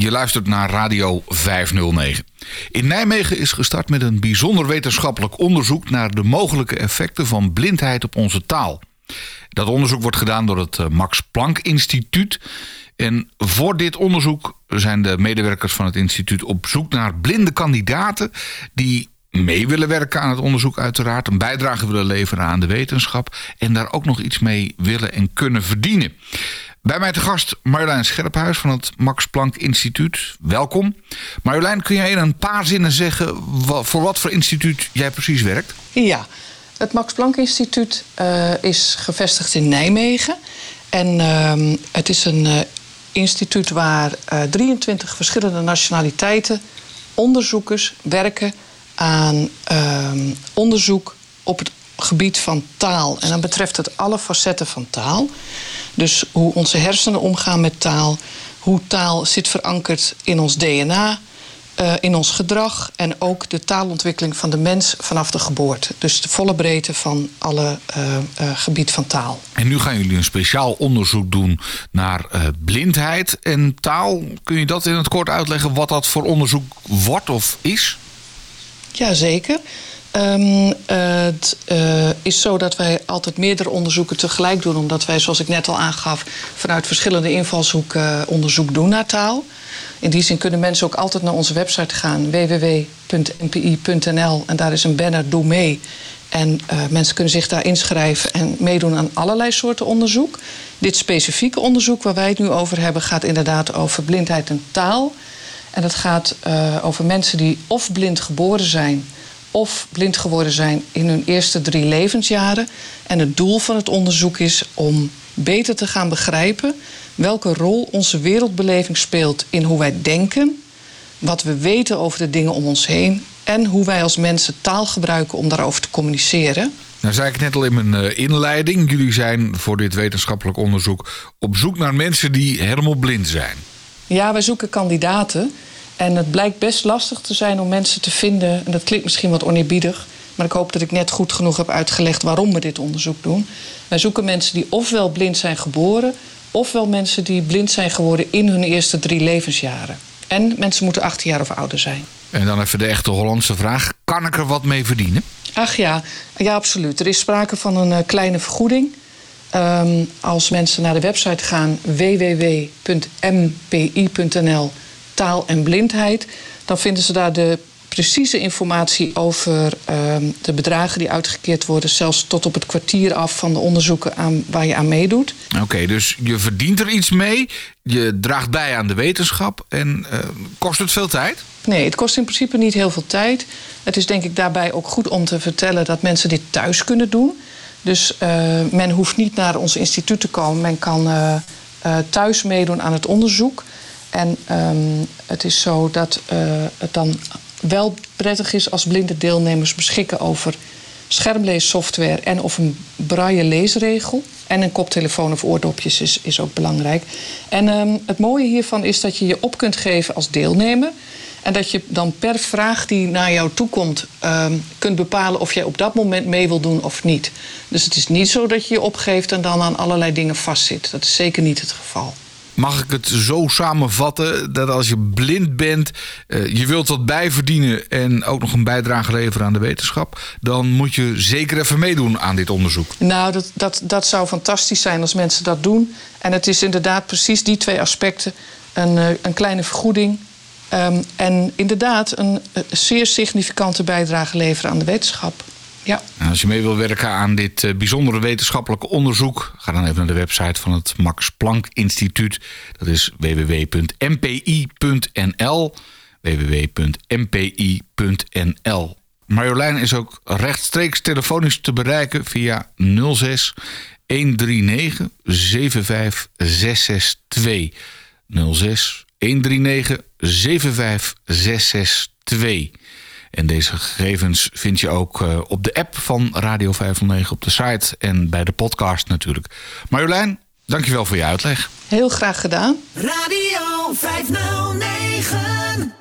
Je luistert naar Radio 509. In Nijmegen is gestart met een bijzonder wetenschappelijk onderzoek naar de mogelijke effecten van blindheid op onze taal. Dat onderzoek wordt gedaan door het eh, Max Planck Instituut. En voor dit onderzoek zijn de medewerkers van het instituut op zoek naar blinde kandidaten die mee willen werken aan het onderzoek uiteraard, een bijdrage willen leveren aan de wetenschap en daar ook nog iets mee willen en kunnen verdienen. Bij mij te gast Marjolein Scherphuis van het Max Planck Instituut. Welkom. Marjolein, kun jij in een paar zinnen zeggen voor wat voor instituut jij precies werkt? Ja, het Max Planck Instituut uh, is gevestigd in Nijmegen. En uh, het is een uh, instituut waar 23 verschillende nationaliteiten, onderzoekers werken aan ehm, onderzoek op het gebied van taal. En dan betreft het alle facetten van taal. Dus hoe onze hersenen omgaan met taal, hoe taal zit verankerd in ons DNA, uh, in ons gedrag en ook de taalontwikkeling van de mens vanaf de geboorte. Dus de volle breedte van alle uh, uh, gebied van taal. En nu gaan jullie een speciaal onderzoek doen naar blindheid en taal. Kun je dat in het kort uitleggen wat dat voor onderzoek wordt of is? Jazeker. Um, het uh, is zo dat wij altijd meerdere onderzoeken tegelijk doen, omdat wij, zoals ik net al aangaf, vanuit verschillende invalshoeken uh, onderzoek doen naar taal. In die zin kunnen mensen ook altijd naar onze website gaan, www.npi.nl, en daar is een banner Doe mee. En uh, mensen kunnen zich daar inschrijven en meedoen aan allerlei soorten onderzoek. Dit specifieke onderzoek waar wij het nu over hebben, gaat inderdaad over blindheid en taal. En dat gaat over mensen die of blind geboren zijn of blind geworden zijn in hun eerste drie levensjaren. En het doel van het onderzoek is om beter te gaan begrijpen welke rol onze wereldbeleving speelt in hoe wij denken, wat we weten over de dingen om ons heen en hoe wij als mensen taal gebruiken om daarover te communiceren. Nou zei ik net al in mijn eh, inleiding, jullie zijn voor dit wetenschappelijk onderzoek op zoek naar mensen die helemaal blind zijn. Ja, wij zoeken kandidaten en het blijkt best lastig te zijn om mensen te vinden. En dat klinkt misschien wat oneerbiedig. Maar ik hoop dat ik net goed genoeg heb uitgelegd waarom we dit onderzoek doen. Wij zoeken mensen die ofwel blind zijn geboren. ofwel mensen die blind zijn geworden in hun eerste drie levensjaren. En mensen moeten 18 jaar of ouder zijn. En dan even de echte Hollandse vraag: kan ik er wat mee verdienen? Ach ja, ja absoluut. Er is sprake van een uh, kleine vergoeding. Um, als mensen naar de website gaan www.mpi.nl taal en blindheid, dan vinden ze daar de precieze informatie over uh, de bedragen die uitgekeerd worden, zelfs tot op het kwartier af van de onderzoeken aan, waar je aan meedoet. Oké, dus je verdient er iets mee, je draagt bij aan de wetenschap en uh, kost het veel tijd? Nee, het kost in principe niet heel veel tijd. Het is denk ik daarbij ook goed om te vertellen dat mensen dit thuis kunnen doen. Dus uh, men hoeft niet naar ons instituut te komen, men kan thuis meedoen aan het onderzoek. En um, het is zo dat uh, het dan wel prettig is als blinde deelnemers beschikken over schermleessoftware en of een braille leesregel. En een koptelefoon of oordopjes is, is ook belangrijk. En um, het mooie hiervan is dat je je op kunt geven als deelnemer. En dat je dan per vraag die naar jou toe komt, um, kunt bepalen of jij op dat moment mee wil doen of niet. Dus het is niet zo dat je je opgeeft en dan aan allerlei dingen vastzit. Dat is zeker niet het geval. Mag ik het zo samenvatten dat als je blind bent, uh, je wilt wat bijverdienen en ook nog een bijdrage leveren aan de wetenschap, dan moet je zeker even meedoen aan dit onderzoek? Nou, dat, dat, dat zou fantastisch zijn als mensen dat doen. En het is inderdaad precies die twee aspecten: een, uh, een kleine vergoeding. Um, en inderdaad een, een zeer significante bijdrage leveren aan de wetenschap. Ja. Als je mee wil werken aan dit uh, bijzondere wetenschappelijke onderzoek, ga dan even naar de website van het Max Planck Instituut. Dat is www.mpi.nl. www.mpi.nl. Marjolein is ook rechtstreeks telefonisch te bereiken via 06 139 75662. 06 139 75662. En deze gegevens vind je ook uh, op de app van Radio 509 op de site en bij de podcast natuurlijk. Marjolein, dankjewel voor je uitleg. Heel graag gedaan. Radio 509.